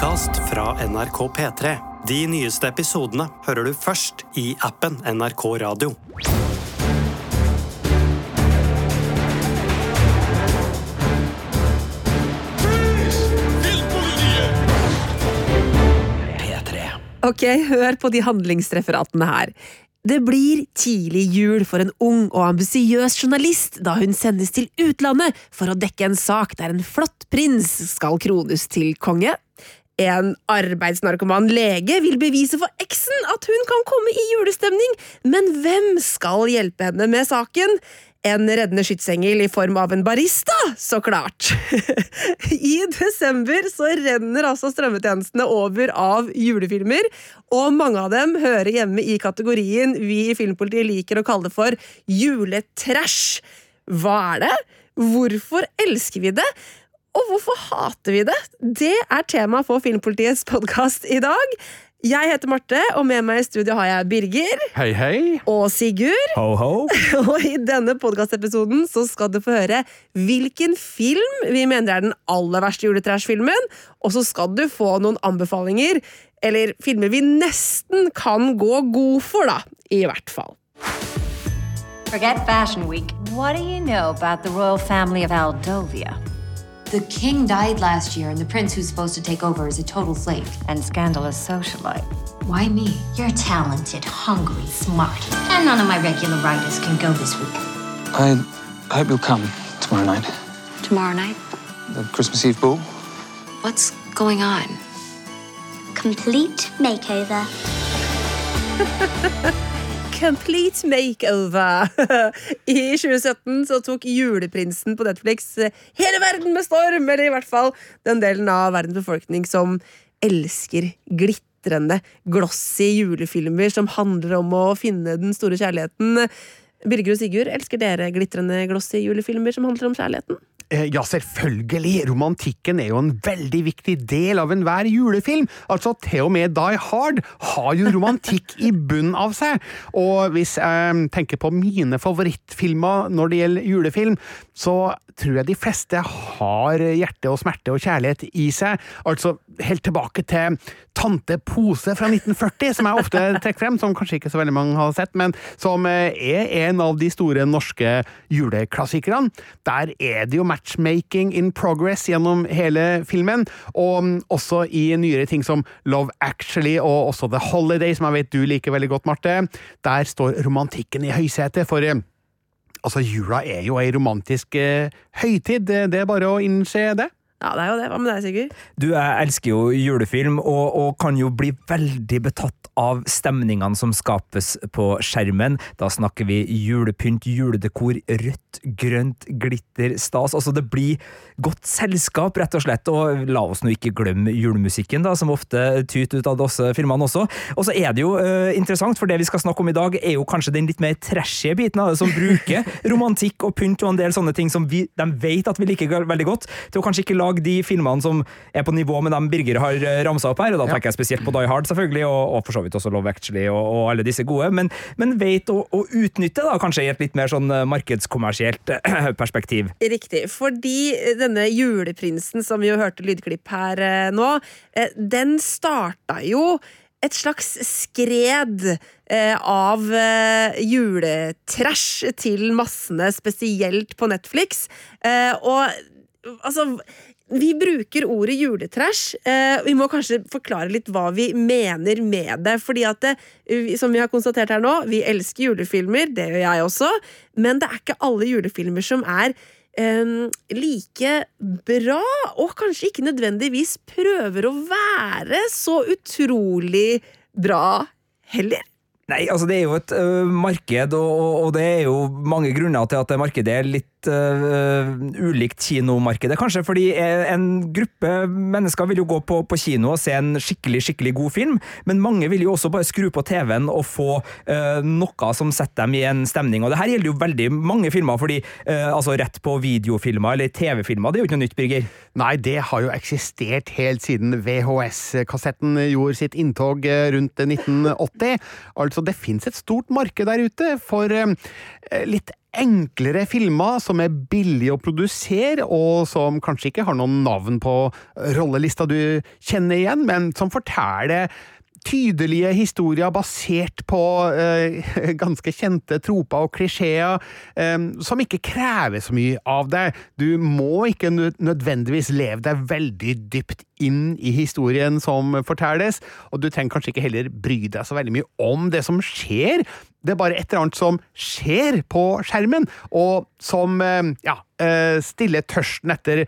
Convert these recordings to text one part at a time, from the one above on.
podkast fra NRK P3. De nyeste episodene hører du først i appen NRK Radio. Ok, hør på de handlingsreferatene her. Det blir tidlig jul for en ung og ambisiøs journalist da hun sendes til utlandet for å dekke en sak der en flott prins skal krones til konge. En arbeidsnarkoman lege vil bevise for eksen at hun kan komme i julestemning, men hvem skal hjelpe henne med saken? En reddende skytsengel i form av en barista, så klart! I desember så renner altså strømmetjenestene over av julefilmer, og mange av dem hører hjemme i kategorien vi i Filmpolitiet liker å kalle det for juletrash. Hva er det? Hvorfor elsker vi det? Og hvorfor hater vi det? Det er tema for Filmpolitiets podkast i dag. Jeg heter Marte, og med meg i studio har jeg Birger. Hei, hei. Og Sigurd. Ho, ho. Og i denne podkastepisoden så skal du få høre hvilken film vi mener er den aller verste juletrash-filmen, og så skal du få noen anbefalinger, eller filmer vi nesten kan gå god for, da. I hvert fall. Forget Fashion Week. What do you know about the royal family of Aldovia? The king died last year, and the prince who's supposed to take over is a total flake. And scandalous socialite. Why me? You're talented, hungry, smart, and none of my regular writers can go this week. I hope you'll come tomorrow night. Tomorrow night? The Christmas Eve ball. What's going on? Complete makeover. Complete makeover! I 2017 så tok Juleprinsen på Netflix hele verden med storm, eller i hvert fall den delen av verdens befolkning som elsker glitrende, glossy julefilmer som handler om å finne den store kjærligheten. Birger og Sigurd, elsker dere glitrende, glossy julefilmer som handler om kjærligheten? Eh, Ja, selvfølgelig! Romantikken er jo en veldig viktig del av enhver julefilm. Altså, til og med Die Hard har jo romantikk i bunnen av seg. Og hvis jeg tenker på mine favorittfilmer når det gjelder julefilm, så tror jeg de fleste har hjerte og smerte og kjærlighet i seg. Altså helt tilbake til Tante Pose fra 1940, som jeg ofte trekker frem, som kanskje ikke så veldig mange har sett, men som eh, er en av de store norske juleklassikerne. Der er det jo matchmaking in progress gjennom hele filmen, og også i nyere ting som Love Actually og også The Holiday, som jeg vet du liker veldig godt, Marte. Der står romantikken i høysetet, for eh, Altså, jula er jo ei romantisk eh, høytid, det er bare å innse det. Ja, det er jo det. Hva med deg, Sigurd? Du, jeg elsker jo julefilm, og, og kan jo bli veldig betatt av stemningene som skapes på skjermen. Da snakker vi julepynt, juledekor, rødt, grønt, glitter, stas. Altså, det blir godt selskap, rett og slett. Og la oss nå ikke glemme julemusikken, da, som ofte tyter ut av disse filmene også. Og så er det jo uh, interessant, for det vi skal snakke om i dag, er jo kanskje den litt mer trashy biten av det, som bruker romantikk og pynt og en del sånne ting som vi, de vet at vi liker veldig godt, til å kanskje ikke lage de filmene som er på nivå med dem Birger har ramsa opp her, og da tenker jeg spesielt på Die Hard, selvfølgelig, og, og for så vidt også Love Actually og, og alle disse gode, men, men vet å, å utnytte da, kanskje i et litt mer sånn markedskommersielt eh, perspektiv. Riktig, fordi denne juleprinsen som vi jo hørte lydklipp her eh, nå, eh, den starta jo et slags skred eh, av eh, juletrash til massene, spesielt på Netflix. Eh, og altså vi bruker ordet juletrash. Eh, vi må kanskje forklare litt hva vi mener med det. fordi at det, som vi har konstatert her nå, vi elsker julefilmer, det gjør jeg også, men det er ikke alle julefilmer som er eh, like bra, og kanskje ikke nødvendigvis prøver å være så utrolig bra heller. Nei, altså det er jo et ø, marked, og- og det er jo mange grunner til at det markedet er litt ø, ulikt kinomarkedet, kanskje, fordi eh, en gruppe mennesker vil jo gå på, på kino og se en skikkelig, skikkelig god film, men mange vil jo også bare skru på TV-en og få uh, noe som setter dem i en stemning, og det her gjelder jo veldig mange filmer, fordi uh, altså rett på videofilmer eller TV-filmer, det er jo ikke noe nytt, Birger. Nei, det har jo eksistert helt siden VHS-kassetten gjorde sitt inntog eh, rundt 1980. Altså, det fins et stort marked der ute for eh, litt enklere filmer som er billige å produsere, og som kanskje ikke har noen navn på rollelista du kjenner igjen, men som forteller tydelige historier basert på eh, ganske kjente troper og klisjeer, eh, som ikke krever så mye av deg. Du må ikke nødvendigvis leve deg veldig dypt inn i historien som fortelles, og du trenger kanskje ikke heller bry deg så veldig mye om det som skjer. Det er bare et eller annet som skjer på skjermen, og som eh, ja, eh, stiller tørsten etter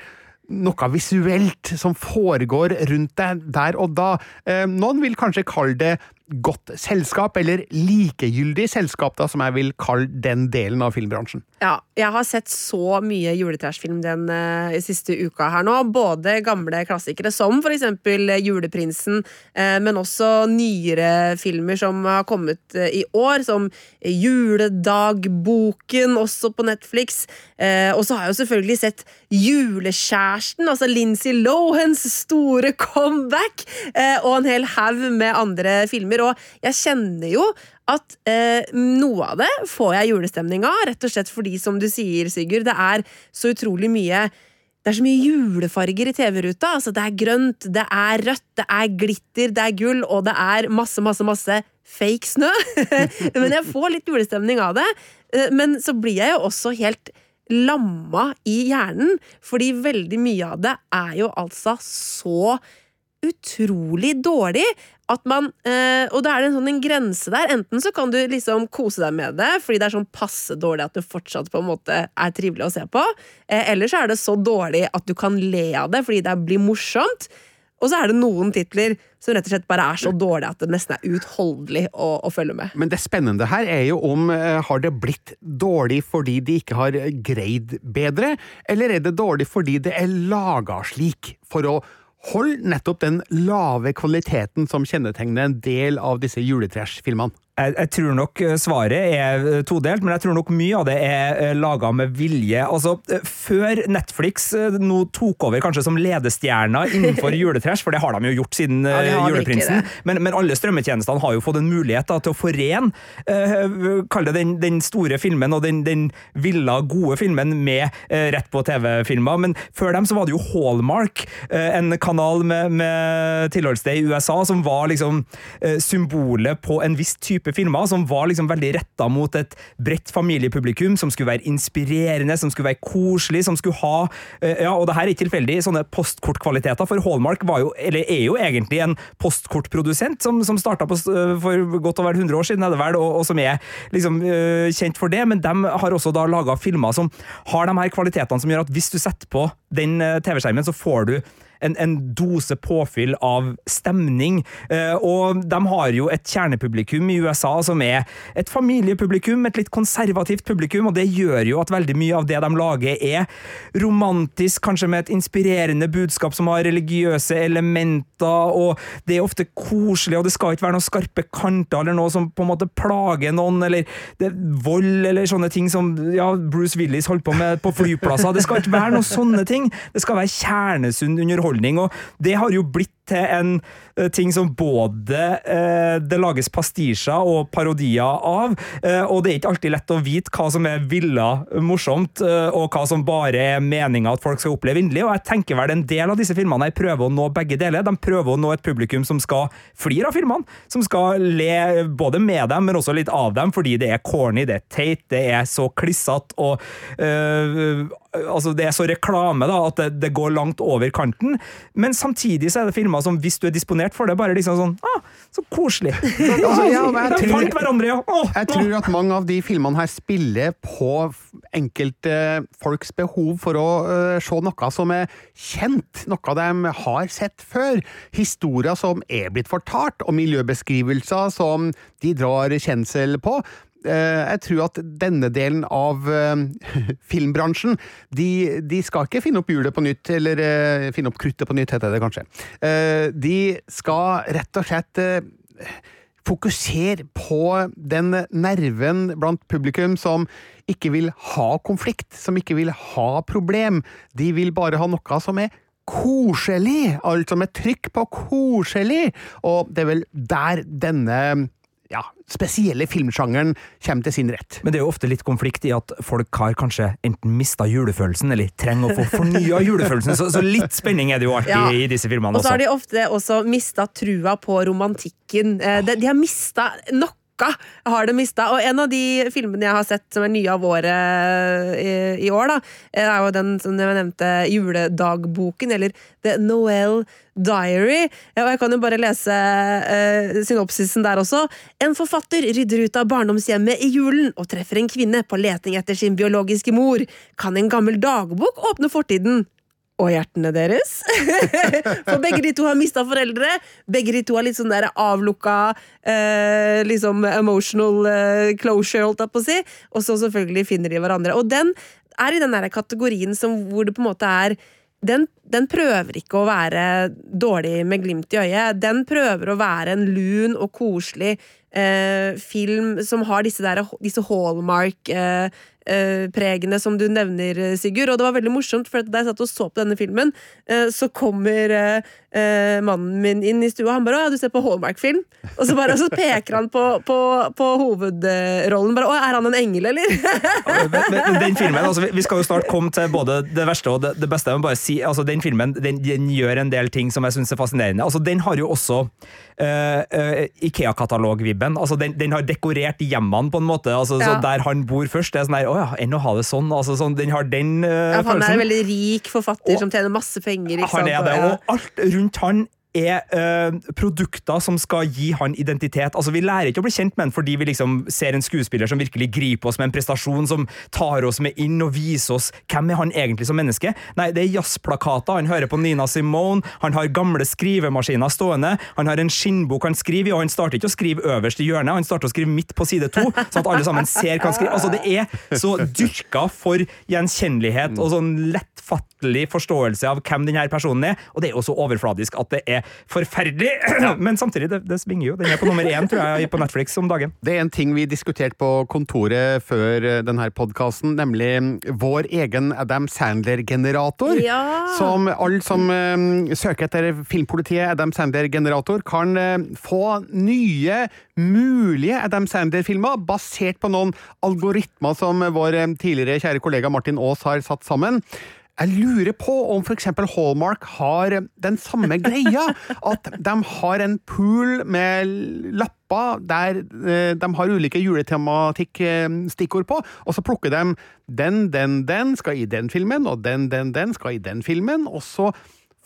noe visuelt som foregår rundt deg der og da. Eh, noen vil kanskje kalle det godt selskap, eller likegyldig selskap, da, som jeg vil kalle den delen av filmbransjen. Ja, jeg har sett så mye juletrashfilm den uh, siste uka her nå. Både gamle klassikere som for eksempel Juleprinsen, uh, men også nyere filmer som har kommet uh, i år, som Juledagboken, også på Netflix. og så har jeg jo selvfølgelig sett Julekjæresten, altså Lindsay Lohans store comeback, og en hel haug med andre filmer. Og jeg kjenner jo at eh, noe av det får jeg julestemning av, rett og slett fordi, som du sier, Sigurd, det er så utrolig mye det er så mye julefarger i TV-ruta. Altså, det er grønt, det er rødt, det er glitter, det er gull, og det er masse, masse, masse fake snø. men jeg får litt julestemning av det. Eh, men så blir jeg jo også helt lamma i hjernen, fordi veldig mye av det er jo altså så utrolig dårlig at man eh, Og da er det en sånn en grense der. Enten så kan du liksom kose deg med det fordi det er sånn passe dårlig at det fortsatt på en måte er trivelig å se på, eh, eller så er det så dårlig at du kan le av det fordi det blir morsomt. Og så er det noen titler som rett og slett bare er så dårlige at det nesten er uutholdelig å, å, følge med. Men det spennende her er jo om eh, har det blitt dårlig fordi de ikke har greid bedre, eller er det dårlig fordi det er laga slik for å Hold nettopp den lave kvaliteten som kjennetegner en del av disse juletrash-filmene. Jeg, jeg, tror nok eh, svaret er eh, todelt, men jeg tror nok mye av det er eh, laga med vilje. Altså, Før Netflix nå tok over kanskje som ledestjerner innenfor juletrash, for det har de jo gjort siden ja, Juleprinsen, men, men, alle strømmetjenestene har jo fått en mulighet da, til å forene uh, Kall det den, den, store filmen og den, den villa, gode filmen med uh, rett på TV-filmer. Men før dem så var det jo Hallmark, uh, en kanal med, med tilholdssted i USA, som var liksom symbolet på en viss type type filmer som var liksom veldig retta mot et bredt familiepublikum, som skulle være inspirerende, som skulle være koselig, som skulle ha eh, Ja, og det her er ikke tilfeldig, sånne postkortkvaliteter, for Hallmark var jo, eller er jo egentlig en postkortprodusent som, som starta for godt over 100 år siden, er det vel, og, og som er liksom uh, kjent for det, men de har også da laga filmer som har de her kvalitetene som gjør at hvis du setter på den TV-skjermen, så får du en, en dose påfyll av stemning. Eh, og de har jo et kjernepublikum i USA som er et familiepublikum, et litt konservativt publikum, og det gjør jo at veldig mye av det de lager er romantisk, kanskje med et inspirerende budskap som har religiøse elementer, og det er ofte koselig, og det skal ikke være noen skarpe kanter eller noe som på en måte plager noen, eller er vold eller sånne ting som ja, Bruce Willis holdt på med på flyplasser. Det skal ikke være noen sånne ting. Det skal være kjernesunn underholdning underholdning. Og det har jo blitt til en uh, ting som både uh, det lages pastisjer og parodier av, uh, og det er ikke alltid lett å vite hva som er villa morsomt, og hva som bare er meninga at folk skal oppleve inderlig. Og jeg tenker vel en del av disse filmene her prøver å nå begge deler. De prøver å nå et publikum som skal flire av filmene, som skal le både med dem, men også litt av dem, fordi det er corny, det er teit, det er så klissete og altså det er så reklame da, at det, det, går langt over kanten. Men samtidig så er det filmer som, hvis du er disponert for det, bare liksom sånn ah, Så koselig! Altså, ja, de fant hverandre, ja! Åh, jeg tror at mange av de filmene her spiller på enkelte folks behov for å uh, se noe som er kjent, noe de har sett før. Historier som er blitt fortalt, og miljøbeskrivelser som de drar kjensel på. Eh, jeg tror at denne delen av eh, filmbransjen, de, de, skal ikke finne opp hjulet på nytt, eller eh, finne opp kruttet på nytt, heter det kanskje. De skal rett og slett fokusere på den nerven blant publikum som ikke vil ha konflikt, som ikke vil ha problem. De vil bare ha noe som er koselig, altså med trykk på koselig, og det er vel der denne ja, spesielle filmsjangeren kommer til sin rett. Men det er jo ofte litt konflikt i at folk har kanskje enten mista julefølelsen, eller trenger å få fornya julefølelsen. Så, så litt spenning er det jo alltid Ja. i disse filmene Og så har de ofte også mista trua på romantikken. Eh, De, de har mista noe. Har de mista. Og en av de filmene jeg har sett som er nye av året i, i år, da, er jo den som jeg nevnte, juledagboken, eller The Noel Diary. Og jeg kan jo bare lese uh, synopsisen der også. En forfatter rydder ut av barndomshjemmet i julen og treffer en kvinne på leting etter sin biologiske mor. Kan en gammel dagbok åpne fortiden? Og hjertene deres. For begge de to har mista foreldre. Begge de to har litt sånn der avlukka eh, liksom emotional eh, closure, holdt jeg på å si. Og så selvfølgelig finner de hverandre. Og den er i den der kategorien som, hvor det på en måte er den, den prøver ikke å være dårlig med glimt i øyet. Den prøver å være en lun og koselig eh, film som har disse, disse hallmark-pregene eh, pregene som du nevner, eh, Sigurd. Og det var veldig morsomt, for da jeg satt og så på denne filmen, eh, så kommer eh, eh, mannen min inn i stua, han bare 'Å ja, du ser på Hallmark-film?' Og så, bare, så peker han på, på, på hovedrollen. Bare 'Å, er han en engel, eller?' men, men, den filmen, altså, vi- skal jo snart komme til både det verste og det, det beste. Jeg må bare si, altså, den filmen den, den gjør en del ting som jeg syns er fascinerende. Altså, den har jo også uh, uh, Ikea-katalog-vibben. Altså, den, den har dekorert hjemmene på en måte. Altså, så Ja. Der han bor først, det er sånn her, å ja, enn å ha det sånn. Altså, sånn den har den uh, Ja, for han er en veldig rik forfatter Og- som tjener masse penger. Han er det, og alt rundt han er eh, produkter som skal gi han identitet. Altså, Vi lærer ikke å bli kjent med han fordi vi liksom ser en skuespiller som virkelig griper oss med en prestasjon, som tar oss med inn og viser oss hvem er han egentlig som menneske. Nei, det er jazzplakater, han hører på Nina Simone, han har gamle skrivemaskiner stående, han har en skinnbok han skriver i, og han starter ikke å skrive øverst i hjørnet, han starter å skrive midt på side to, sånn at alle sammen ser hva han skriver. Altså, Det er så dyrka for gjenkjennelighet og sånn lettfattelig forståelse av hvem denne personen er, og det er jo så overfladisk at det er forferdelig, men samtidig, det, det svinger jo. Den er på nummer én, tror jeg, på Netflix om dagen. Det er en ting vi diskuterte på kontoret før eh, denne podkasten, nemlig mm, vår egen Adam Sandler-generator. Ja. Som alle som eh, søker etter filmpolitiet Adam Sandler-generator, kan eh, få nye mulige Adam Sandler-filmer basert på noen algoritmer som vår tidligere kjære kollega Martin Aas har satt sammen. Jeg lurer på om for eksempel Hallmark har den samme greia. At de har en pool med lapper der eh, de har ulike juletematikk-stikkord på, og så plukker de den, den, den skal i den filmen, og den, den, den skal i den filmen, og så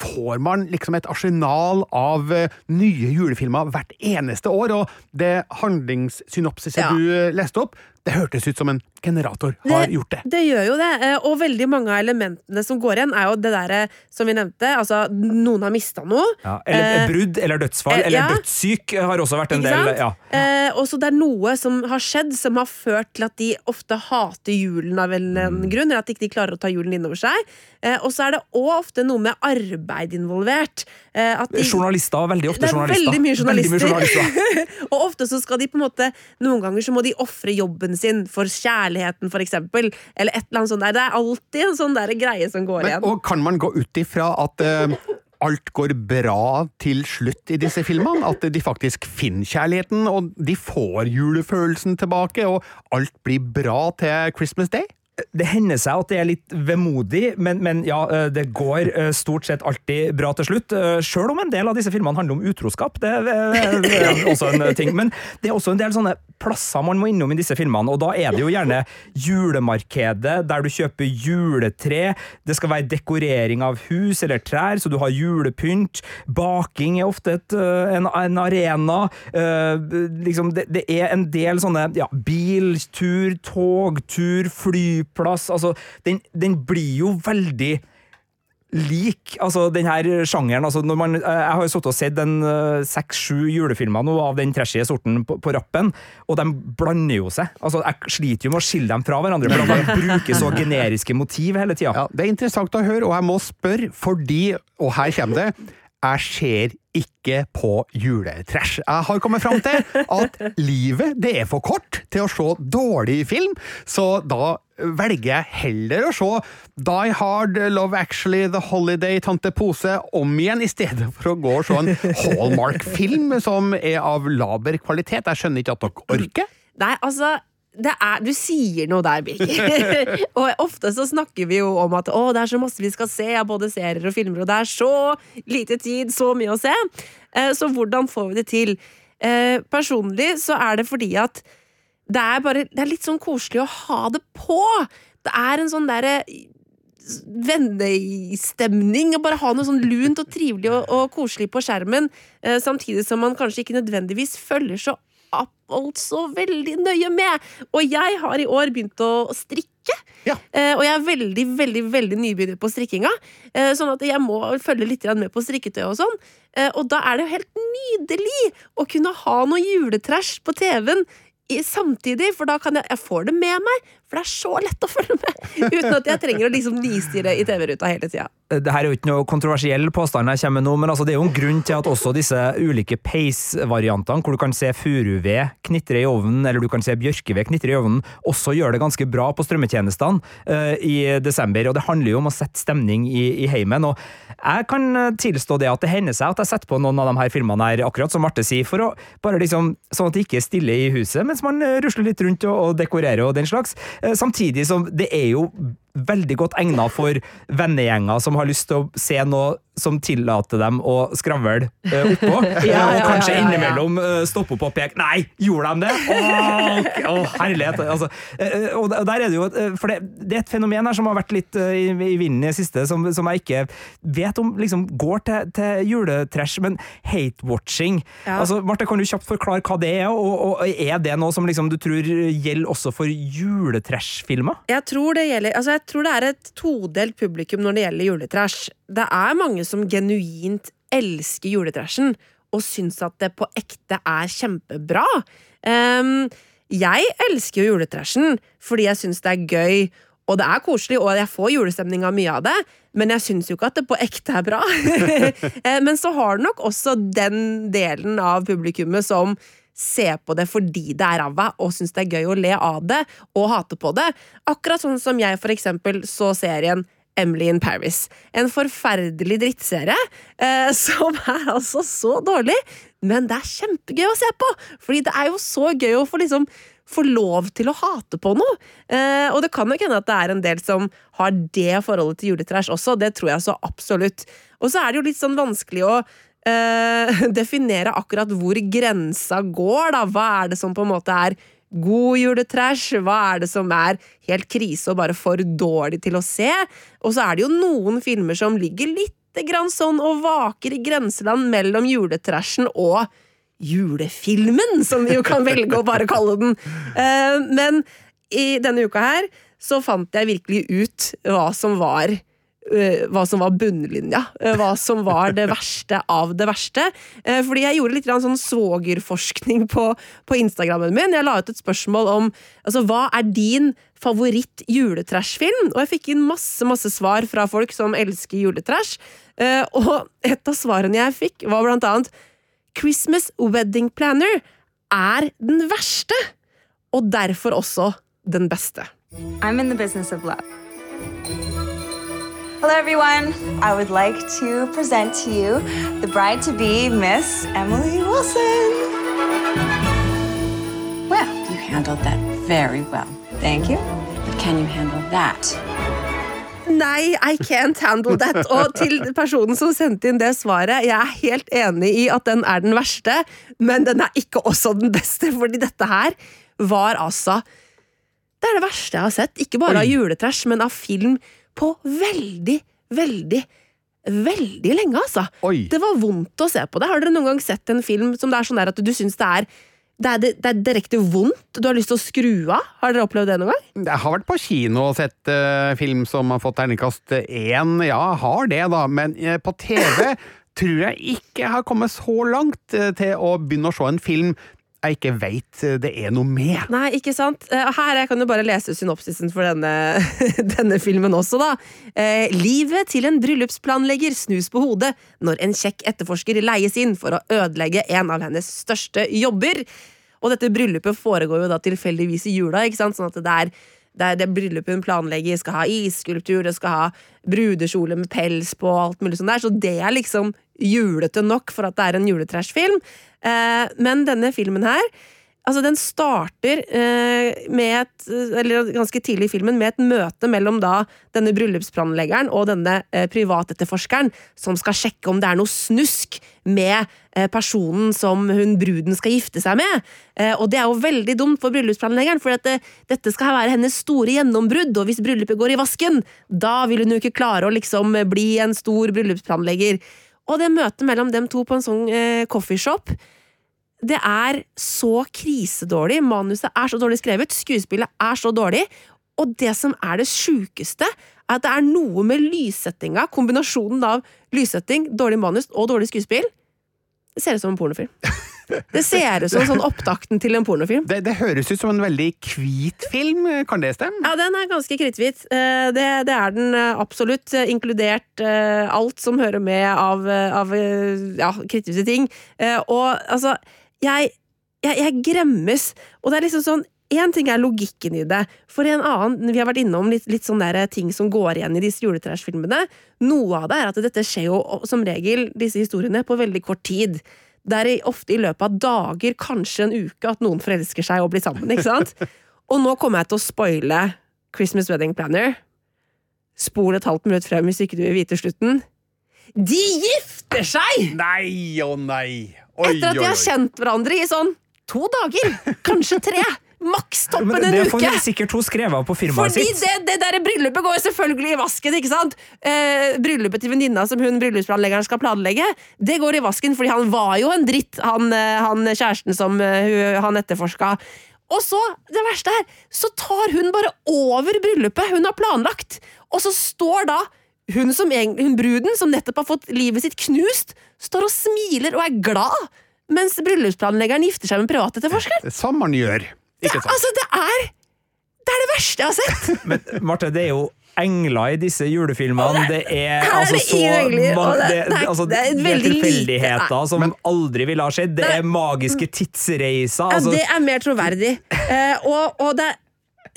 får man liksom et arsenal av eh, nye julefilmer hvert eneste år, og det handlingssynopsiset Ja. du eh, leste opp, det hørtes ut som en generator har gjort det. Det gjør jo det, eh, og veldig mange av elementene som går igjen, er jo det derre som vi nevnte, altså noen har mista noe. Ja, eller Eh, brudd, eller dødsfall, eh, eller ja. dødssyk har også vært en Ikke del ja. Eh, og så det er noe som har skjedd som har ført til at de ofte hater julen av en Mm. grunn, eller at de ikke klarer å ta julen innover seg. Eh, og så er det òg ofte noe med arbeid involvert. Eh, de, Journalister, veldig ofte det er journalister. veldig mye Veldig mye journalister. journalister. og ofte så skal de på en måte Noen ganger så må de ofre jobben sin for kjærligheten, eksempel. Eller et eller annet sånt der. Det er alltid en sånn der greie som går Men, igjen. og kan man gå ut ifra at uh, alt går bra til slutt i disse filmene? At de faktisk finner kjærligheten, og de får julefølelsen tilbake, og alt blir bra til Christmas Day? Det hender seg at det er litt vemodig, men, men ja, eh, det går eh, stort sett alltid bra til slutt. Sjøl Selv om en del av disse filmene handler om utroskap. Det, er- også en ting. Men det er også en del sånne plasser man må innom i disse filmene, og da er det jo gjerne julemarkedet der du kjøper juletre. Det skal være dekorering av hus eller trær, så du har julepynt. Baking er ofte et, eh, en, en arena. Eh, liksom det, det er en del sånne ja, biltur, togtur, flyplass. Altså, den, den blir jo veldig lik altså den her sjangeren. Altså når man, eh, jeg har jo sittet og sett eh, seks-sju julefilmer nå av den trashy sorten på, på rappen, og de blander jo seg. Altså Jeg sliter jo med å skille dem fra hverandre, for de bruker så generiske motiv hele tida. Ja, Det er interessant å høre, og jeg må spørre fordi, og her kommer det, jeg ser ikke på juletrash. Jeg har kommet fram til at livet det er for kort til å se dårlig film, så da velger jeg heller å se Die Hard, Love Actually, The Holiday, Tante Pose om igjen, i stedet for å gå og se en Hallmark-film som er av laber kvalitet. Jeg skjønner ikke at dere orker. Nei, altså er, du sier noe der, Birger. og ofte så snakker vi jo om at å, det er så masse vi skal se av både serier og filmer, og det er så lite tid, så mye å se. Eh, så hvordan får vi det til? Eh, personlig så er det fordi at det er bare Det er litt sånn koselig å ha det på! Det er en sånn derre vennestemning. Å bare ha noe sånn lunt og trivelig og, og koselig på skjermen, eh, samtidig som man kanskje ikke nødvendigvis følger så opp altså veldig nøye med. Og jeg har i år begynt å strikke. Ja. Eh, og jeg er veldig veldig, veldig nybegynner på strikkinga, eh, sånn at jeg må følge litt med på strikketøy og sånn. Eh, og da er det jo helt nydelig å kunne ha noe juletrash på TV-en samtidig, for da kan jeg Jeg får det med meg, for det er så lett å følge med! Uten at jeg trenger å liksom nistirre i TV-ruta hele tida. Det her er jo ikke noe kontroversiell påstand jeg kommer med nå, men altså det er jo en grunn til at også disse ulike peisvariantene, hvor du kan se furuved knitre i ovnen, eller du kan se bjørkeved knitre i ovnen, også gjør det ganske bra på strømmetjenestene uh, i desember. Og det handler jo om å sette stemning i, i heimen. Og jeg kan tilstå det at det hender seg at jeg setter på noen av de her filmene her, akkurat som Marte sier, for å bare liksom, sånn at det ikke er stille i huset mens man rusler litt rundt og, og dekorerer og den slags. Uh, samtidig som det er jo veldig godt egna for vennegjenger som har lyst til å se noe som tillater dem å skravle uh, oppå. Ja, og kanskje ja, ja, ja. innimellom uh, stoppe opp og peke Nei, gjorde de det?! Åh, åh, herlighet! Altså, uh, og der er det jo uh, For det, det er et fenomen her som har vært litt uh, i, i vinden i det siste, som, som jeg ikke vet om liksom går til, til juletrash, men hate-watching. Ja. Altså, Marte, kan du kjapt forklare hva det er, og, og er det noe som liksom, du tror gjelder også for juletrash-filmer? Jeg tror, det gjelder, altså jeg tror det er et todelt publikum når det gjelder juletrash. Det er mange som genuint elsker juletrashen og syns at det på ekte er kjempebra. Um, jeg elsker jo juletrashen fordi jeg syns det er gøy, og det er koselig, og jeg får julestemning av mye av det, men jeg syns jo ikke at det på ekte er bra. Eh, men så har du nok også den delen av publikummet som ser på det fordi det er ræva, og syns det er gøy å le av det og hate på det. Akkurat sånn som jeg for eksempel så serien Emily in Paris. En forferdelig drittserie eh, som er altså så dårlig, men det er kjempegøy å se på! Fordi det er jo så gøy å få liksom få lov til å hate på noe. Eh, og det kan nok hende at det er en del som har det forholdet til juletrash også, det tror jeg så absolutt. Og så er det jo litt sånn vanskelig å eh, definere akkurat hvor grensa går, da. Hva er det som på en måte er god juletrash? Hva er det som er helt krise og bare for dårlig til å se? Og så er det jo noen filmer som ligger litt grann sånn og vaker i grenseland mellom juletrashen og julefilmen, som vi jo kan velge å bare kalle den. Eh, Men i denne uka her så fant jeg virkelig ut hva som var hva som var bunnlinja. eh, Hva som var det verste av det verste. Eh, Fordi jeg gjorde litt sånn svogerforskning på, på Instagrammen min. Jeg la ut et spørsmål om altså, hva er din favoritt juletrashfilm? Og jeg fikk inn masse masse svar fra folk som elsker juletrash. Eh, Og et av svarene jeg fikk, var blant annet Christmas Wedding Planner er den verste, og derfor også den beste. I'm in the business of love. Hello, everyone. I would like to present to you the bride to be, Miss Emily Wilson. Well, you handled that very well. Thank you. But can you handle that? Nei, I can't handle that. Og til personen som sendte inn det svaret, jeg er helt enig i at den er den verste, men den er ikke også den beste, fordi dette her var altså Det er det verste jeg har sett. Ikke bare av juletrash, men av film på veldig, veldig Veldig lenge, altså. Oi. Det var vondt å se på det. Har dere noen gang sett en film som det er sånn der at du syns det er det er, det er direkte vondt? Du har lyst til å skru av? Har dere opplevd det noen gang? Jeg har vært på kino og sett uh, film som har fått terningkast én. Ja, har det, da. Men uh, på TV tror jeg ikke har kommet så langt uh, til å begynne å se en film jeg ikke veit det er noe med. Nei, ikke sant? Eh, Her jeg kan jo bare lese synopsisen for denne, denne filmen også, da. Eh, livet til en bryllupsplanlegger snus på hodet når en kjekk etterforsker leies inn for å ødelegge en av hennes største jobber. Og dette bryllupet foregår jo da tilfeldigvis i jula, ikke sant? sånn at det er det er det bryllupet hun planlegger, skal ha isskulptur, det skal ha brudekjole med pels på, alt mulig sånt der. Så det er liksom julete nok for at det er en juletrashfilm. Eh, men denne filmen her Altså, den starter eh, med et Eller ganske tidlig i filmen med et møte mellom da denne bryllupsplanleggeren og denne eh, privatetterforskeren, som skal sjekke om det er noe snusk med eh, personen som hun bruden skal gifte seg med. Eh, og det er jo veldig dumt for bryllupsplanleggeren, for dette, dette skal være hennes store gjennombrudd, og hvis bryllupet går i vasken, da vil hun jo ikke klare å liksom bli en stor bryllupsplanlegger. Og det møtet mellom dem to på en sånn eh, coffeeshop det er så krisedårlig, manuset er så dårlig skrevet, skuespillet er så dårlig, og det som er det sjukeste, er at det er noe med lyssettinga, kombinasjonen av lyssetting, dårlig manus og dårlig skuespill. Det ser ut som en pornofilm. Det ser ut som sånn opptakten til en pornofilm. Det, det høres ut som en veldig hvit film, kan det stemme? Ja, den er ganske kritthvit. Eh, Det, det er den eh, absolutt, eh, inkludert alt som hører med av, av ja, kritthvite ting. Og altså, jeg, jeg, jeg gremmes, og det er liksom sånn Én ting er logikken i det, for en annen Vi har vært innom litt, litt sånne der ting som går igjen i disse juletrashfilmene. Noe av det er at dette skjer jo som regel, disse historiene, på veldig kort tid. Det er ofte i løpet av dager, kanskje en uke, at noen forelsker seg og blir sammen. ikke sant? Og nå kommer jeg til å spoile Christmas Wedding Planner. Spol et halvt minutt frem hvis ikke du vil vite slutten. De gifter seg! Nei og nei! Etter at de har kjent hverandre i sånn to dager! Kanskje tre! Maks toppen en uke! det får får sikkert hun skrevet på firmaet Fordi sitt. det, det der bryllupet går selvfølgelig i vasken, ikke sant? Eh, bryllupet til venninna som hun bryllupsplanleggeren skal planlegge, det går i vasken fordi han var jo en dritt, han, eh, han kjæresten som eh, hun- han etterforska. Og så, det verste her, så tar hun bare over bryllupet hun har planlagt, og så står da hun, som, hun bruden, som nettopp har fått livet sitt knust, står og smiler og er glad, mens bryllupsplanleggeren gifter seg med privatetterforskeren. Det er sånn man gjør. Ikke sant? Altså, det er Det er det verste jeg har sett! Men Marte, det er jo engler i disse julefilmene. Det er her er altså det så engler, det- det, det altså, det er veldig tilfeldigheter som aldri ville ha skjedd. Det er magiske tidsreiser. Ja, Altså, det er mer troverdig. Eh, og, og det er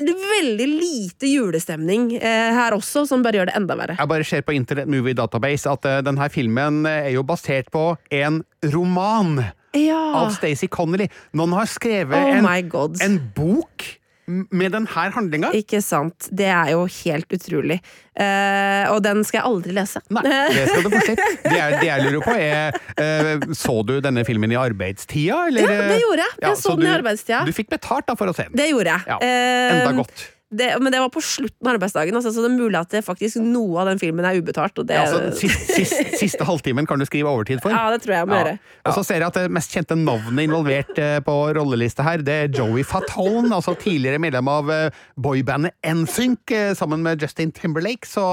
veldig lite julestemning eh, her også, som bare gjør det enda verre. Jeg bare ser på Internet Movie Database at eh, denne filmen er jo basert på en roman Ja. av Stacey Connolly. Noen har skrevet Oh en, en bok med denne handlinga. Ikke sant. Det er jo helt utrolig. Uh, og den skal jeg aldri lese. Nei, det skal du få sett. Det, det jeg lurer på er uh, Så du denne filmen i arbeidstida, eller? Ja, det gjorde jeg. Jeg så den i du- arbeidstida. Du fikk betalt da for å se den? Det gjorde jeg. Ja, Eh, enda godt. Det, men det var på slutten av arbeidsdagen, altså, så det er mulig at det faktisk noe av den filmen er ubetalt. Det, Ja, altså, siste, siste, siste halvtimen kan du skrive overtid for. Ja, det tror jeg må ja. gjøre. Og så ser jeg at det mest kjente navnet involvert eh, på rollelista her, det er Joey Fatone, altså tidligere medlem av eh, boybandet NSYNC eh, sammen med Justin Timberlake. Så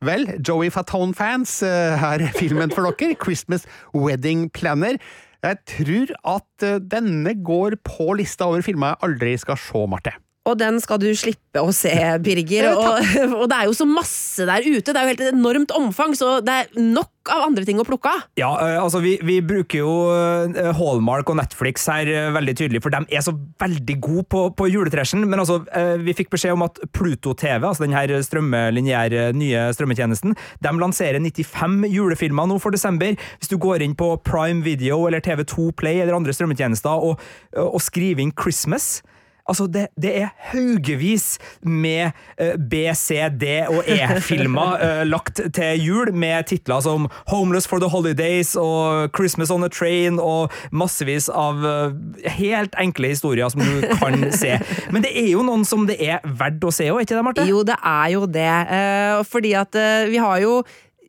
vel, Joey Fatone-fans, eh, her er filmen for dere. Christmas Wedding Planner. Jeg tror at eh, denne går på lista over filmer jeg aldri skal se, Marte. Og den skal du slippe å se, Birger. Og, og det er jo så masse der ute. Det er jo helt et enormt omfang, så det er nok av andre ting å plukke av. Ja, eh, altså vi, vi bruker jo eh, Hallmark og Netflix her eh, veldig tydelig, for de er så veldig gode på, på juletresjen. Men altså, vi fikk beskjed om at Pluto TV, altså den her strømmelinjære nye strømmetjenesten, de lanserer 95 julefilmer nå for desember. Hvis du går inn på Prime Video eller TV2 Play eller andre strømmetjenester og, og skriver inn Christmas Altså, det, det er haugevis med uh, B, C, D og E-filmer uh, lagt til jul, med titler som Homeless for the Holidays og Christmas on a Train og massevis av uh, helt enkle historier som du kan se. Men det er jo noen som det er verdt å se òg, ikke det, Marte? Jo, det er jo det. Eh, fordi at eh, vi har jo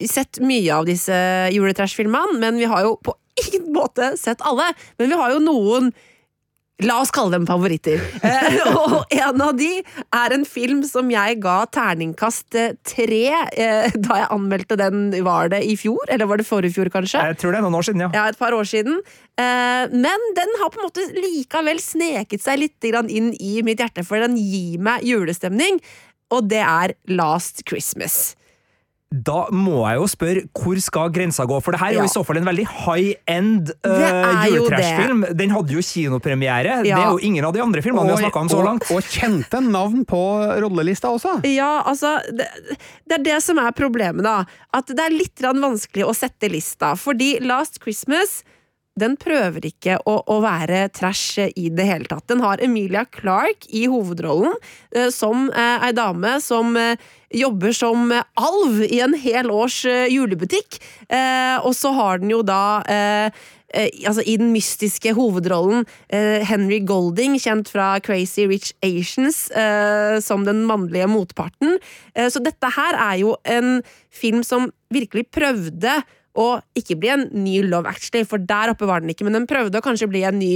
sett mye av disse juletrash-filmene, men vi har jo på ingen måte sett alle. Men vi har jo noen La oss kalle dem favoritter. Eh, og en av de er en film som jeg ga terningkast eh, tre eh, da jeg anmeldte den. Var det i fjor? Eller var det forrige fjor, kanskje? Jeg tror det er noen år siden, ja. Ja, et par år siden. Eh, men den har på en måte likevel sneket seg litt grann inn i mitt hjerte, for den gir meg julestemning, og det er Last Christmas. Da må jeg jo spørre, hvor skal grensa gå? For det her er jo Ja. i så fall en veldig high end uh, juletrashfilm. Den hadde jo kinopremiere. Det er jo ingen av de andre filmene vi har snakka om så langt. Og, og kjente navn på rollelista også. Ja, altså det, det er det som er problemet, da. At det er litt vanskelig å sette lista. Fordi Last Christmas den prøver ikke å, å være trash i det hele tatt. Den har Emilia Clarke i hovedrollen, eh, som eh, ei dame som eh, jobber som eh, alv i en hel års julebutikk. Og så har den jo da altså I den mystiske hovedrollen Henry Golding, kjent fra Crazy Rich Asians, som den mannlige motparten. Så dette her er jo en film som virkelig prøvde å ikke bli en ny Love Actually, for der oppe var den ikke, men den prøvde å kanskje bli en ny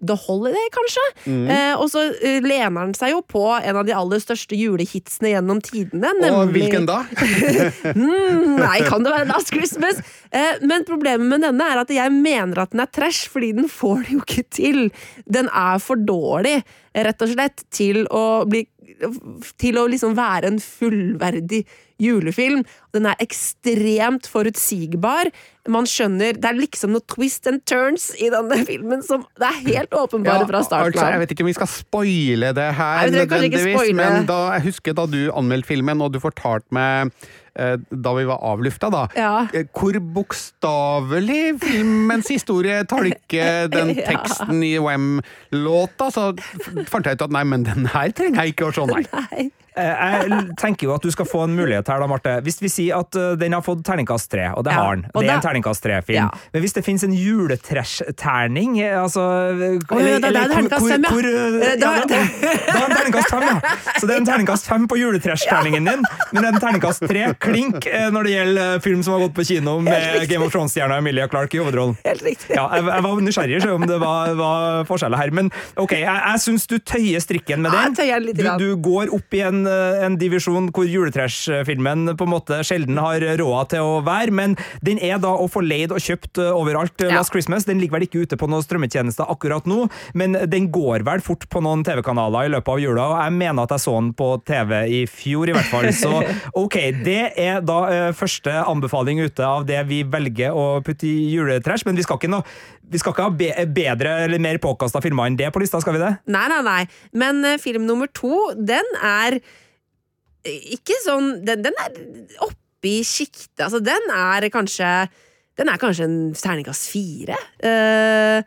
The Holiday, kanskje? Mm. Eh, og så eh, lener den seg jo på en av de aller største julehitsene gjennom tidene. Og hvilken da? Mm, nei, kan det være Last Christmas? Eh, men problemet med denne er at jeg mener at den er trash, fordi den får det jo ikke til. Den er for dårlig, rett og slett, til å bli Til å liksom være en fullverdig julefilm. Den er ekstremt forutsigbar. Man skjønner Det er liksom noe twist and turns i denne filmen som Det er helt åpenbare fra starten altså, jeg vet ikke om vi skal spoile det her, Nei, nødvendigvis, men da, jeg husker da du anmeldte filmen, og du fortalte meg eh, da vi var avlufta, da. Ja. eh, Hvor bokstavelig filmens historie tolker den Ja. teksten i Wem-låta, så fant jeg ut at nei, men den her trenger jeg ikke å se, nei. Nei. Eh, Jeg tenker jo at du skal få en mulighet her, da, Marte. Hvis vi sier at eh, den har fått terningkast tre, og det Ja, har den, det er en terningkast tre-film, Ja. men hvis det finnes en juletrash-terning, altså, altså ja, da er det terningkast fem, ja. eh, Eh, da- er det terningkast fem, ja. Så det er en terningkast fem på juletrash-terningen din, men det er en terningkast tre klink eh, når det gjelder eh, film som har gått på kino med Game of Thrones-stjerna Emilia Clark i hovedrollen. Helt riktig. Ja, jeg, jeg var nysgjerrig se om det var, var forskjeller her, men ok, jeg, jeg syns du tøyer strikken med den. jeg tøyer litt du, du går opp i en, eh, en divisjon hvor juletrash-filmen på en måte sjelden har råd til å være, men den er da å få leid og kjøpt eh, overalt. eh, Ja. Last Christmas den ligger vel ikke ute på noen strømmetjenester akkurat nå, men den går vel fort på noen TV-kanaler i løpet av jula, og jeg mener at jeg så den på TV i fjor i hvert fall. Så ok, det er da første anbefaling ute av det vi velger å putte i juletrash, men vi skal ikke, noe, vi skal ikke ha be bedre eller mer påkasta filmer enn det på lista, skal vi det? Nei, nei, nei. Men uh, film nummer to, den er eh, ikke sånn Den, den er oppe i sjiktet. Altså, den er kanskje Den er kanskje en terningkast fire. Uh,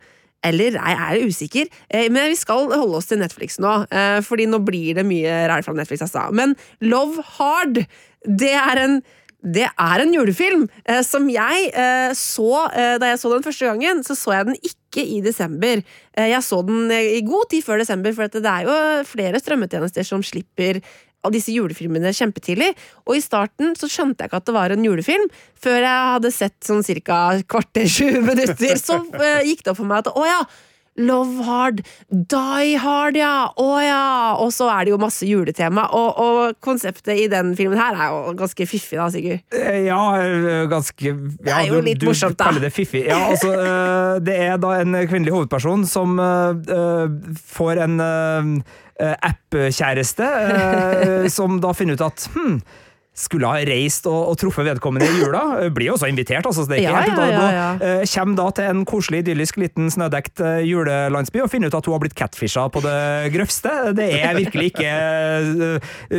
eller nei, jeg er usikker. Eh, men vi skal holde oss til Netflix nå, eh, fordi nå blir det mye rart fra Netflix. Altså. Men Love Hard, det er en det er en julefilm eh, som jeg eh, så eh, Da jeg så den første gangen, så så jeg den ikke i desember. Eh, jeg så den eh, i god tid før desember, for det er jo flere strømmetjenester som slipper av disse julefilmene kjempetidlig. Og i starten så skjønte jeg ikke at det var en julefilm, før jeg hadde sett sånn cirka kvarter, 20 minutter. Så eh, gikk det opp for meg at å ja, Love Hard, Die Hard, ja! Å ja! Og så er det jo masse juletema, og, og konseptet i den filmen her er jo ganske fiffig, da, Sigurd. Eh, Ja, eh, ganske ja, Det er jo du- litt du morsomt, da. kaller det fiffig. Ja, altså, eh, det er da en kvinnelig hovedperson som får en app-kjæreste, som da finner ut at hm, skulle ha reist og, og truffet vedkommende i jula. Eh, Blir jo også invitert, altså, så det er ikke Ja, helt ja, ja, ja. Eh, Kommer da til en koselig, idyllisk liten snødekt eh, julelandsby og finner ut at hun har blitt catfisha på det grøvste. Det er virkelig ikke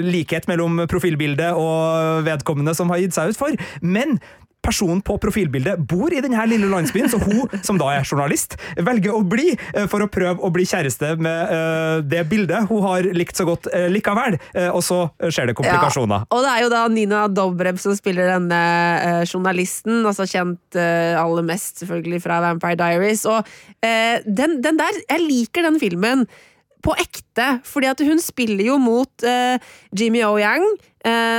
likhet mellom profilbildet og vedkommende som har gitt seg ut for. Men personen på profilbildet bor i denne lille landsbyen, så hun, som da er journalist, velger å bli eh, for å prøve å bli kjæreste med eh, det bildet hun har likt så godt eh, likevel. Og så skjer det komplikasjoner. Ja, og det er jo da Nina Dobrev som spiller denne journalisten, altså kjent aller mest selvfølgelig fra Vampire Diaries. Og den, den der Jeg liker den filmen på ekte, fordi at hun spiller jo mot Jimmy O. Yang,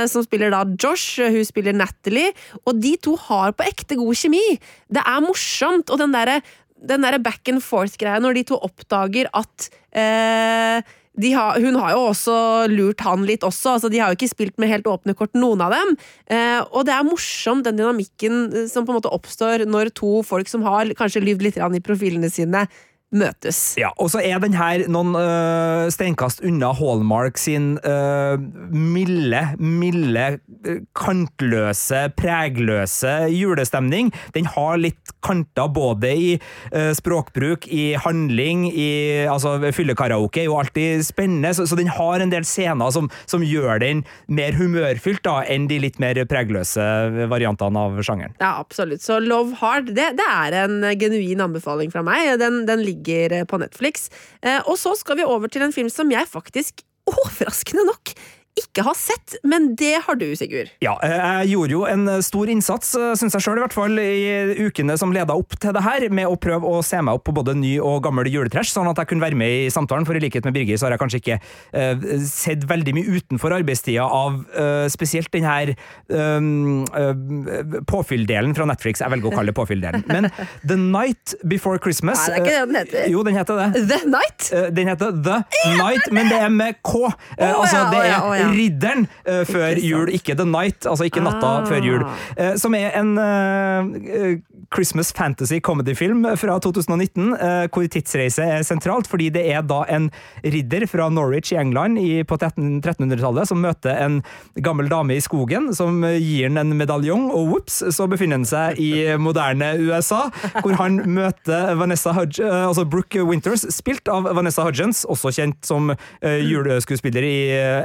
som spiller da Josh, hun spiller Natalie, og de to har på ekte god kjemi. Det er morsomt, og den derre derre back and forth-greia når de to oppdager at eh, har, hun har jo også lurt han litt også, altså de har jo ikke spilt med helt åpne kort, noen av dem. Eh, og det er morsomt, den dynamikken eh, som på en måte oppstår når to folk som har kanskje lyvd litt i profilene sine, møtes. Ja, og så er den her noen øh, steinkast unna Hallmark sin øh, milde, milde, øh, kantløse, pregløse julestemning. Den har litt kanter både i øh, språkbruk, i handling, i altså fyllekaraoke er jo alltid spennende, så, så, den har en del scener som, som gjør den mer humørfylt da, enn de litt mer pregløse variantene av sjangeren. Ja, absolutt. Så Love Hard, det, det er en genuin anbefaling fra meg. Den, den ligger ligger på Netflix. Eh, og så skal vi over til en film som jeg faktisk, overraskende nok, ikke har sett, men det har du, Sigurd. Ja, eh, jeg gjorde jo en stor innsats, eh, syns jeg sjøl i hvert fall, i ukene som leda opp til det her, med å prøve å se meg opp på både ny og gammel juletrash, sånn at jeg kunne være med i samtalen, for i likhet med Birger så har jeg kanskje ikke uh, sett veldig mye utenfor arbeidstida av uh, spesielt den her um, uh, påfylldelen fra Netflix, jeg velger å kalle det påfylldelen. Men The Night Before Christmas Nei, det er ikke det den heter. Jo, den heter det. The Night? den heter The Night, men det er med K. Oh, altså, det er ja, oh, ja. Ridderen uh, før jul, ikke The Night, altså ikke natta Ah. før jul. Uh, som er en uh, Christmas fantasy comedy-film fra 2019, hvor tidsreise er sentralt, fordi det er da en ridder fra Norwich i England i, på 1300-tallet som møter en gammel dame i skogen, som gir han en medaljong, og whoops, så befinner han seg i moderne USA, hvor han møter Vanessa Hudge, altså Brooke Winters, spilt av Vanessa Hudgens, også kjent som juleskuespiller i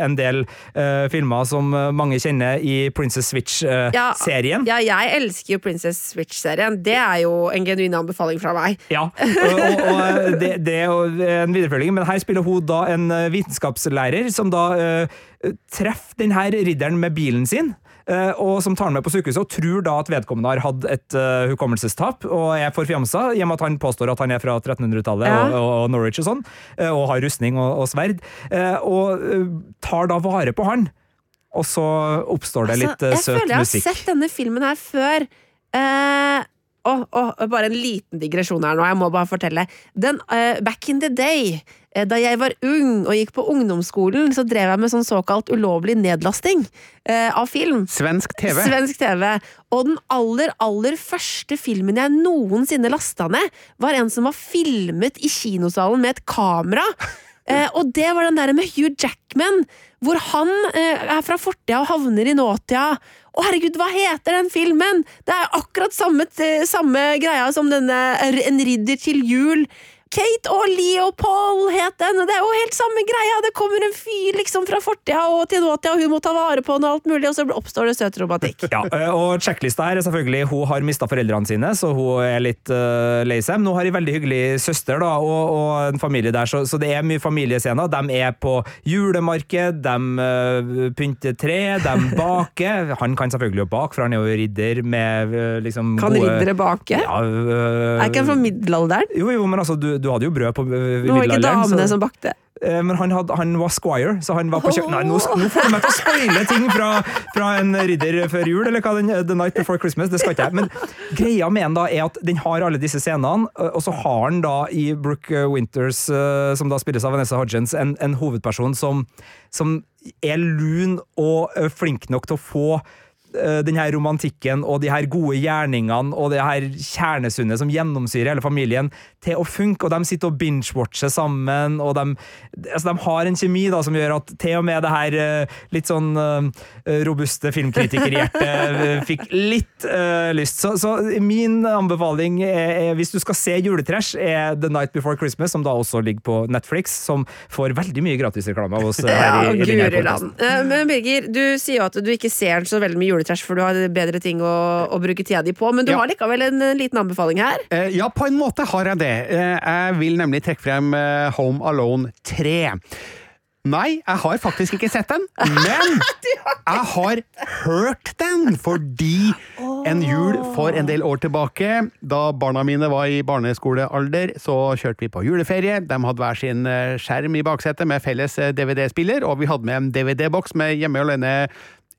en del uh, filmer som mange kjenner i Princess Switch-serien. Ja, ja, jeg elsker jo Princess Switch-serien. Det er jo en genuin anbefaling fra meg. Ja, og, og, og det, det er jo en viderefølging, men her spiller hun da en vitenskapslærer som da uh, treffer denne ridderen med bilen sin. Uh, og som tar han med på sykehuset og tror da at vedkommende har hatt et uh, hukommelsestap og er forfjamsa, i og med at han påstår at han er fra 1300-tallet Ja. og, og Norwich og sånn, uh, og har rustning og, og sverd, og tar da vare på han. Og så oppstår det litt altså, søt musikk. jeg føler jeg har musikk. sett denne filmen her før. Eh, oh, oh, bare en liten digresjon her nå, jeg må bare fortelle. Den, uh, back in the day, eh, da jeg var ung og gikk på ungdomsskolen, så drev jeg med sånn såkalt ulovlig nedlasting eh, av film. Svensk TV. Svensk TV. Og den aller, aller første filmen jeg noensinne lasta ned, var en som var filmet i kinosalen med et kamera. Eh, og det var den der med Hugh Jackman, hvor han eh, er fra fortida og havner i nåtida. Å herregud, hva heter den filmen?! Det er akkurat samme, samme greia som denne En ridder til jul. Kate og Leopold het den, og det er jo helt samme greia! Det kommer en fyr liksom fra fortida og til nåtida, og hun må ta vare på han og alt mulig, og så oppstår det søt romantikk. Ja, eh, og sjekklista her er selvfølgelig Hun har mista foreldrene sine, så hun er litt uh, lei seg. Men hun har en veldig hyggelig søster da, og, og en familie der, så, så det er mye familiescener. De er på julemarked, de uh, pynter tre, de baker. Han kan selvfølgelig jo bake, for han er jo ridder med uh, liksom Kan gode riddere bake? Ja, uh, Er ikke han fra middelalderen? Jo, jo, men altså, du, du hadde jo brød på middelalderen. Det var ikke damene så- som bakte. Eh, Men han, had, han var squire, så han var på kjøkkenet Nei, nå, nå får du meg til å spoile ting fra, fra en ridder før jul, eller hva den The Night Before Christmas. Det skal ikke jeg. Men greia med den da er at den har alle disse scenene, og så har den da i Brooke Winters, eh, som da spilles av Vanessa Hodgins, en, en hovedperson som, som er lun og eh, flink nok til å få eh, den her romantikken og de her gode gjerningene og det her kjernesundet som gjennomsyrer hele familien, til å funke. Og de sitter og binge-watcher sammen, og de, altså de har en kjemi da, som gjør at til og med det her eh, litt sånn eh, robuste filmkritikerhjertet fikk litt uh, lyst. Så, så min anbefaling er, er, hvis du skal se juletrash, er The Night Before Christmas, som da også ligger på Netflix, som får veldig mye gratisreklame av oss her her Ja, i, i denne Men Birger, du sier jo at du ikke ser så veldig mye juletrash, for du har bedre ting å, å bruke tida di på, men du Ja. har likevel en en, liten anbefaling her. Eh, Ja, på en måte har jeg det. Eh, Jeg vil nemlig trekke frem eh, Home Alone 3. Nei, jeg har faktisk ikke sett den, men jeg har hørt den fordi en jul for en del år tilbake, da barna mine var i barneskolealder, så kjørte vi på juleferie. De hadde hver sin eh, skjerm i baksetet med felles eh, DVD-spiller, og vi hadde med en DVD-boks med Hjemme alene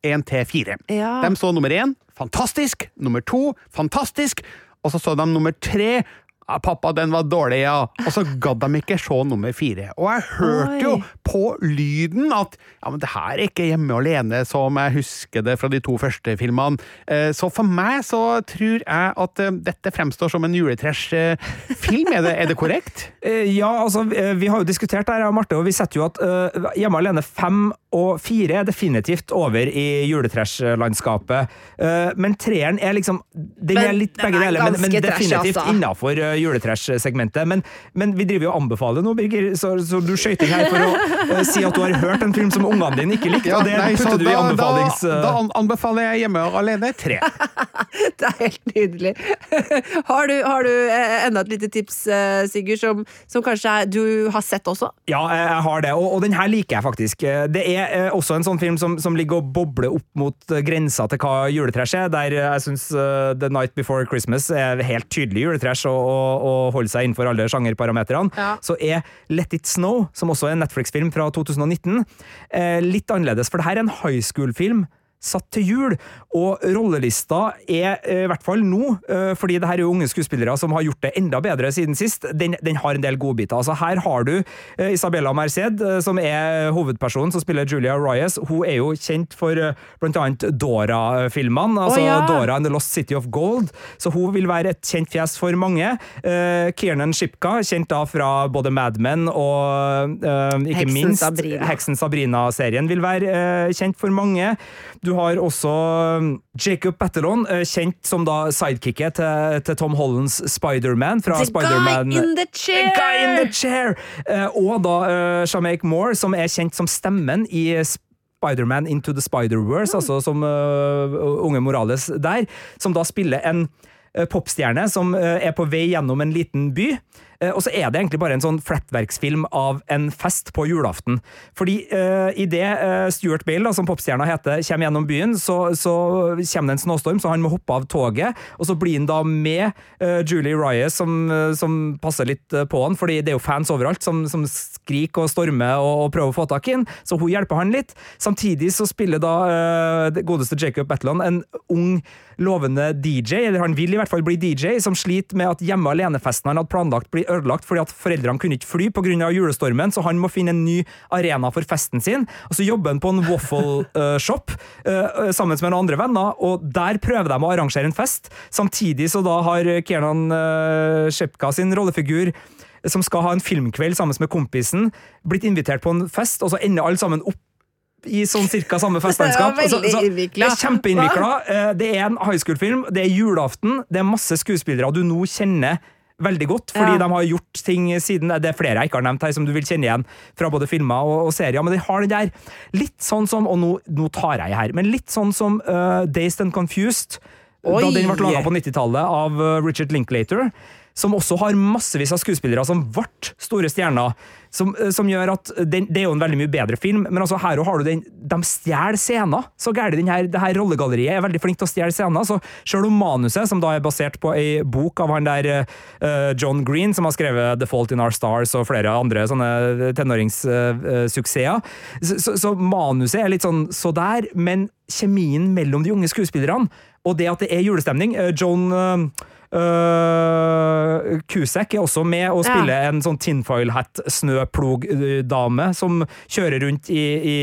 1 til 4. Ja. De så nummer én, fantastisk. Nummer to, fantastisk. Og så så de nummer tre, Ja, pappa, den var dårlig, ja. Og så gadd de ikke se nummer fire. Og jeg hørte jo på lyden at ja, men det her er ikke Hjemme alene som jeg husker det fra de to første filmene. Eh, Så for meg så tror jeg at eh, dette fremstår som en juletrash-film. Er, er det korrekt? Eh, Ja, altså, eh, vi har jo diskutert det her, Marte, og vi setter jo at eh, Hjemme alene 5 og fire er definitivt over i juletrash-landskapet. Eh, men treeren er liksom Den Men er litt begge er deler, men, men definitivt altså. innafor uh, juletrash-segmentet. Men, men vi driver jo og anbefaler nå, Birger, så, så du skøyter inn her for å eh, si at du har hørt en film som ungene dine ikke likte, og det nei, putter du i da- anbefalings... Da, eh, da anbefaler jeg Hjemme alene tre. Det er helt nydelig. Har du, har du eh, enda et lite tips, eh, Sigurd, som, som kanskje er, du har sett også? Ja, jeg har det, og, og den her liker jeg faktisk. Eh, Det er eh, også en sånn film som, som ligger og bobler opp mot eh, grensa til hva juletrash er, der eh, jeg syns The Night Before Christmas er helt tydelig juletrash og, og, og holder seg innenfor alle sjangerparametrene. Ja. Så er Let It Snow, som også er en Netflix-film fra 2019, eh, litt annerledes, for det her er en high school-film satt til jul, og rollelista er, eh, i hvert fall nå, eh, fordi det her er jo unge skuespillere som har gjort det enda bedre siden sist, den, den har en del godbiter. Altså her har du eh, Isabella Merced, som er hovedpersonen som spiller Julia Reyes. Hun er jo kjent for bl.a. Dora-filmene, altså oh, ja. Dora and the Lost City of Gold, så hun vil være et kjent fjes for mange. Kiernan Shipka, kjent da fra både Mad Men og ikke Heksen minst Sabrina. Heksen Sabrina-serien vil være kjent for mange. Du har også um, Jacob Batalon, eh, kjent som da sidekicket til, til Tom Hollands Spiderman The guy Spider-Man in the chair! The guy in the chair! Eh, og da uh, Moore, som er kjent som stemmen i Spiderman Into the Spider-Verse, altså som uh, unge Morales der, som da spiller en popstjerne som er på vei gjennom en liten by. Eh, Og så er det egentlig bare en sånn flettverksfilm av en fest på julaften. Fordi uh, idet uh, Stuart Bale, da, som popstjerna heter, kommer gjennom byen, så, så kommer det en snøstorm, så han må hoppe av toget. Og så blir han da med eh, Julie Reyes, som, eh, som passer litt eh, på han, fordi det er jo fans overalt som, som skriker og stormer og, og prøver å få tak i han, så hun hjelper han litt. Samtidig så spiller da uh, godeste Jacob Batland en ung, lovende DJ, eller han vil i hvert fall bli DJ, som sliter med at hjemme alene-festen han hadde planlagt blir ødelagt fordi at foreldrene kunne ikke fly pga. julestormen, så han må finne en ny arena for festen sin. Og så jobber han på en waffle eh, shop eh, sammen med noen andre venner, og der prøver de å arrangere en fest. Samtidig så da har Kiernan uh, Shepka sin rollefigur som skal ha en filmkveld sammen med kompisen, blitt invitert på en fest, og så ender alle sammen opp i sånn cirka samme festlandskap. Det er kjempeinnvikla. Eh, Det er en high school-film, det er julaften, det er masse skuespillere du nå kjenner veldig godt, fordi Ja. de har gjort ting siden Det er flere jeg ikke har nevnt her, som du vil kjenne igjen fra både filmer og, og serier, men de har den der litt sånn som Og nå, nå tar jeg her, men litt sånn som uh, Dazed and Confused, Oi. da den ble laga på 90-tallet av eh, Richard Linklater. Som også har massevis av skuespillere som ble store stjerner. Som, eh, som gjør at den, Det er jo en veldig mye bedre film, men altså her har du den De stjeler scener! Så gærent den her, det her rollegalleriet er veldig flink til å stjele scener. Så selv om manuset, som da er basert på ei bok av han der uh, John Green, som har skrevet The Fault in Our Stars og flere andre sånne tenåringssuksesser, så, så, så manuset er litt sånn så der, men kjemien mellom de unge skuespillerne, og det at det er julestemning John eh, Uh, Kusek er også med og Ja. en sånn tinfoil hat snøplog-dame som kjører rundt i, i,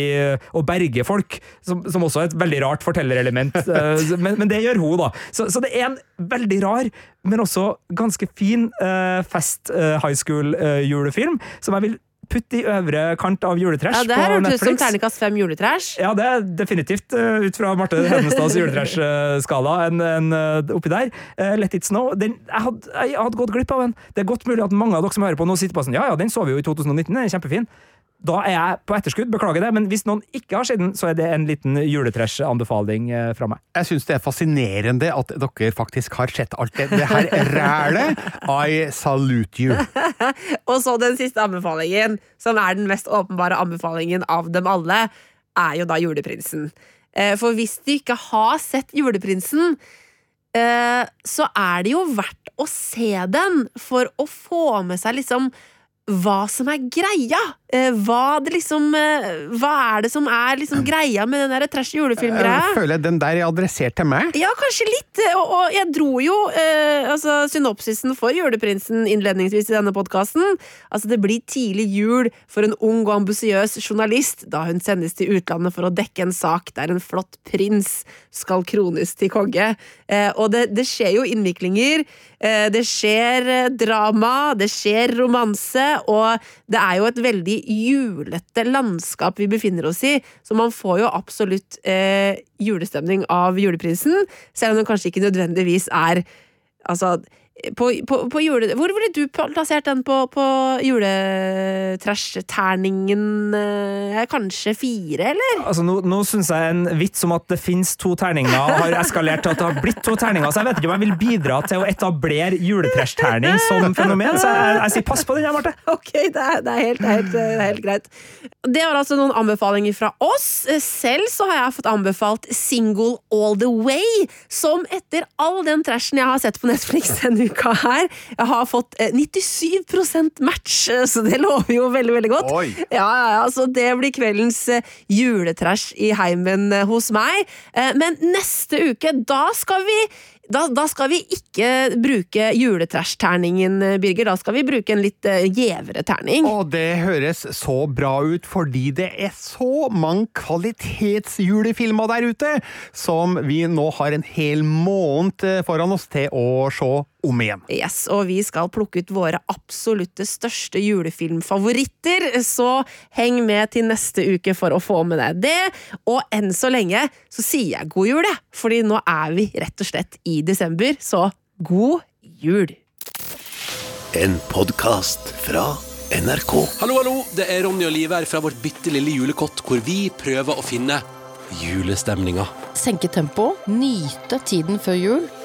og berger folk, som, som også er et veldig rart fortellerelement. Uh, men, men det gjør hun, da. Så, så det er en veldig rar, men også ganske fin uh, fest high school-julefilm, som jeg vil putte i øvre kant av juletrash Ja, det her hørtes ut som Netflix. terningkast fem juletrash. Ja, det er definitivt uh, ut fra Marte Hennestads juletrash-skala en, en, uh, oppi der. Uh, Let It Snow. Den, jeg hadde jeg hadde gått glipp av den. Det er godt mulig at mange av dere som hører på nå sitter på sånn Ja, ja, den så vi jo i 2019, den er kjempefin. Da er jeg på etterskudd, beklager det, men hvis noen ikke har sett den, så er det en liten juletrash-anbefaling uh, fra meg. Jeg syns det er fascinerende at dere faktisk har sett alt det, det her rælet. I salute you. Og så den siste anbefalingen, som er den mest åpenbare anbefalingen av dem alle, er jo da Juleprinsen. Eh, For hvis du ikke har sett Juleprinsen, eh, så er det jo verdt å se den for å få med seg liksom hva som er greia. Eh, Hva, det liksom, eh, hva er det som er liksom greia med den der trash julefilm-greia? Jeg den der er adressert til meg. Ja, kanskje litt. eh, Og, og jeg dro jo eh, altså, synopsisen for Juleprinsen innledningsvis i denne podkasten. Altså, det blir tidlig jul for en ung og ambisiøs journalist da hun sendes til utlandet for å dekke en sak der en flott prins skal krones til konge. Eh, og det, det skjer jo innviklinger. Eh, det skjer eh, drama, det skjer romanse, og det er jo et veldig julete landskap vi befinner oss i, så man får jo absolutt eh, julestemning av juleprinsen, selv om den kanskje ikke nødvendigvis er Altså, på, på, på jule... Hvor ville du plassert den på, på juletrash-terningen? Eh, kanskje fire, eller? Altså, nå, nå syns jeg en vits om at det finnes to terninger, har eskalert til at det har blitt to terninger. Så jeg vet ikke om jeg vil bidra til å etablere juletrash-terning som fenomen. Så jeg, jeg sier pass på den, jeg, Marte. Ok, det er, det, er helt, det, er helt, det er helt greit. Det var altså noen anbefalinger fra oss. Selv så har jeg fått anbefalt Single All The Way, som etter all den trashen jeg har sett på Netflix denne uka her, jeg har fått eh, 97% match, eh, så det lover jo veldig, veldig godt. Ja, ja, ja, så det blir kveldens eh, juletrash i heimen eh, hos meg. Eh, Men neste uke, da skal vi da, da skal vi ikke bruke juletrash-terningen, eh, Birger. Da skal vi bruke en litt eh, gjevere terning. Og det høres så bra ut, fordi det er så mange kvalitetsjulefilmer der ute, som vi nå har en hel måned eh, foran oss til å se om igjen. Yes, og vi skal plukke ut våre absolutte største julefilmfavoritter, så heng med til neste uke for å få med deg det. Og enn så lenge så sier jeg god jul, jeg, fordi nå er vi rett og slett i desember, så god jul! En podkast fra NRK. Hallo, hallo! Det er Ronny og Liv her fra vårt bitte lille julekott, hvor vi prøver å finne julestemninga. senke tempo, nyte tiden før jul.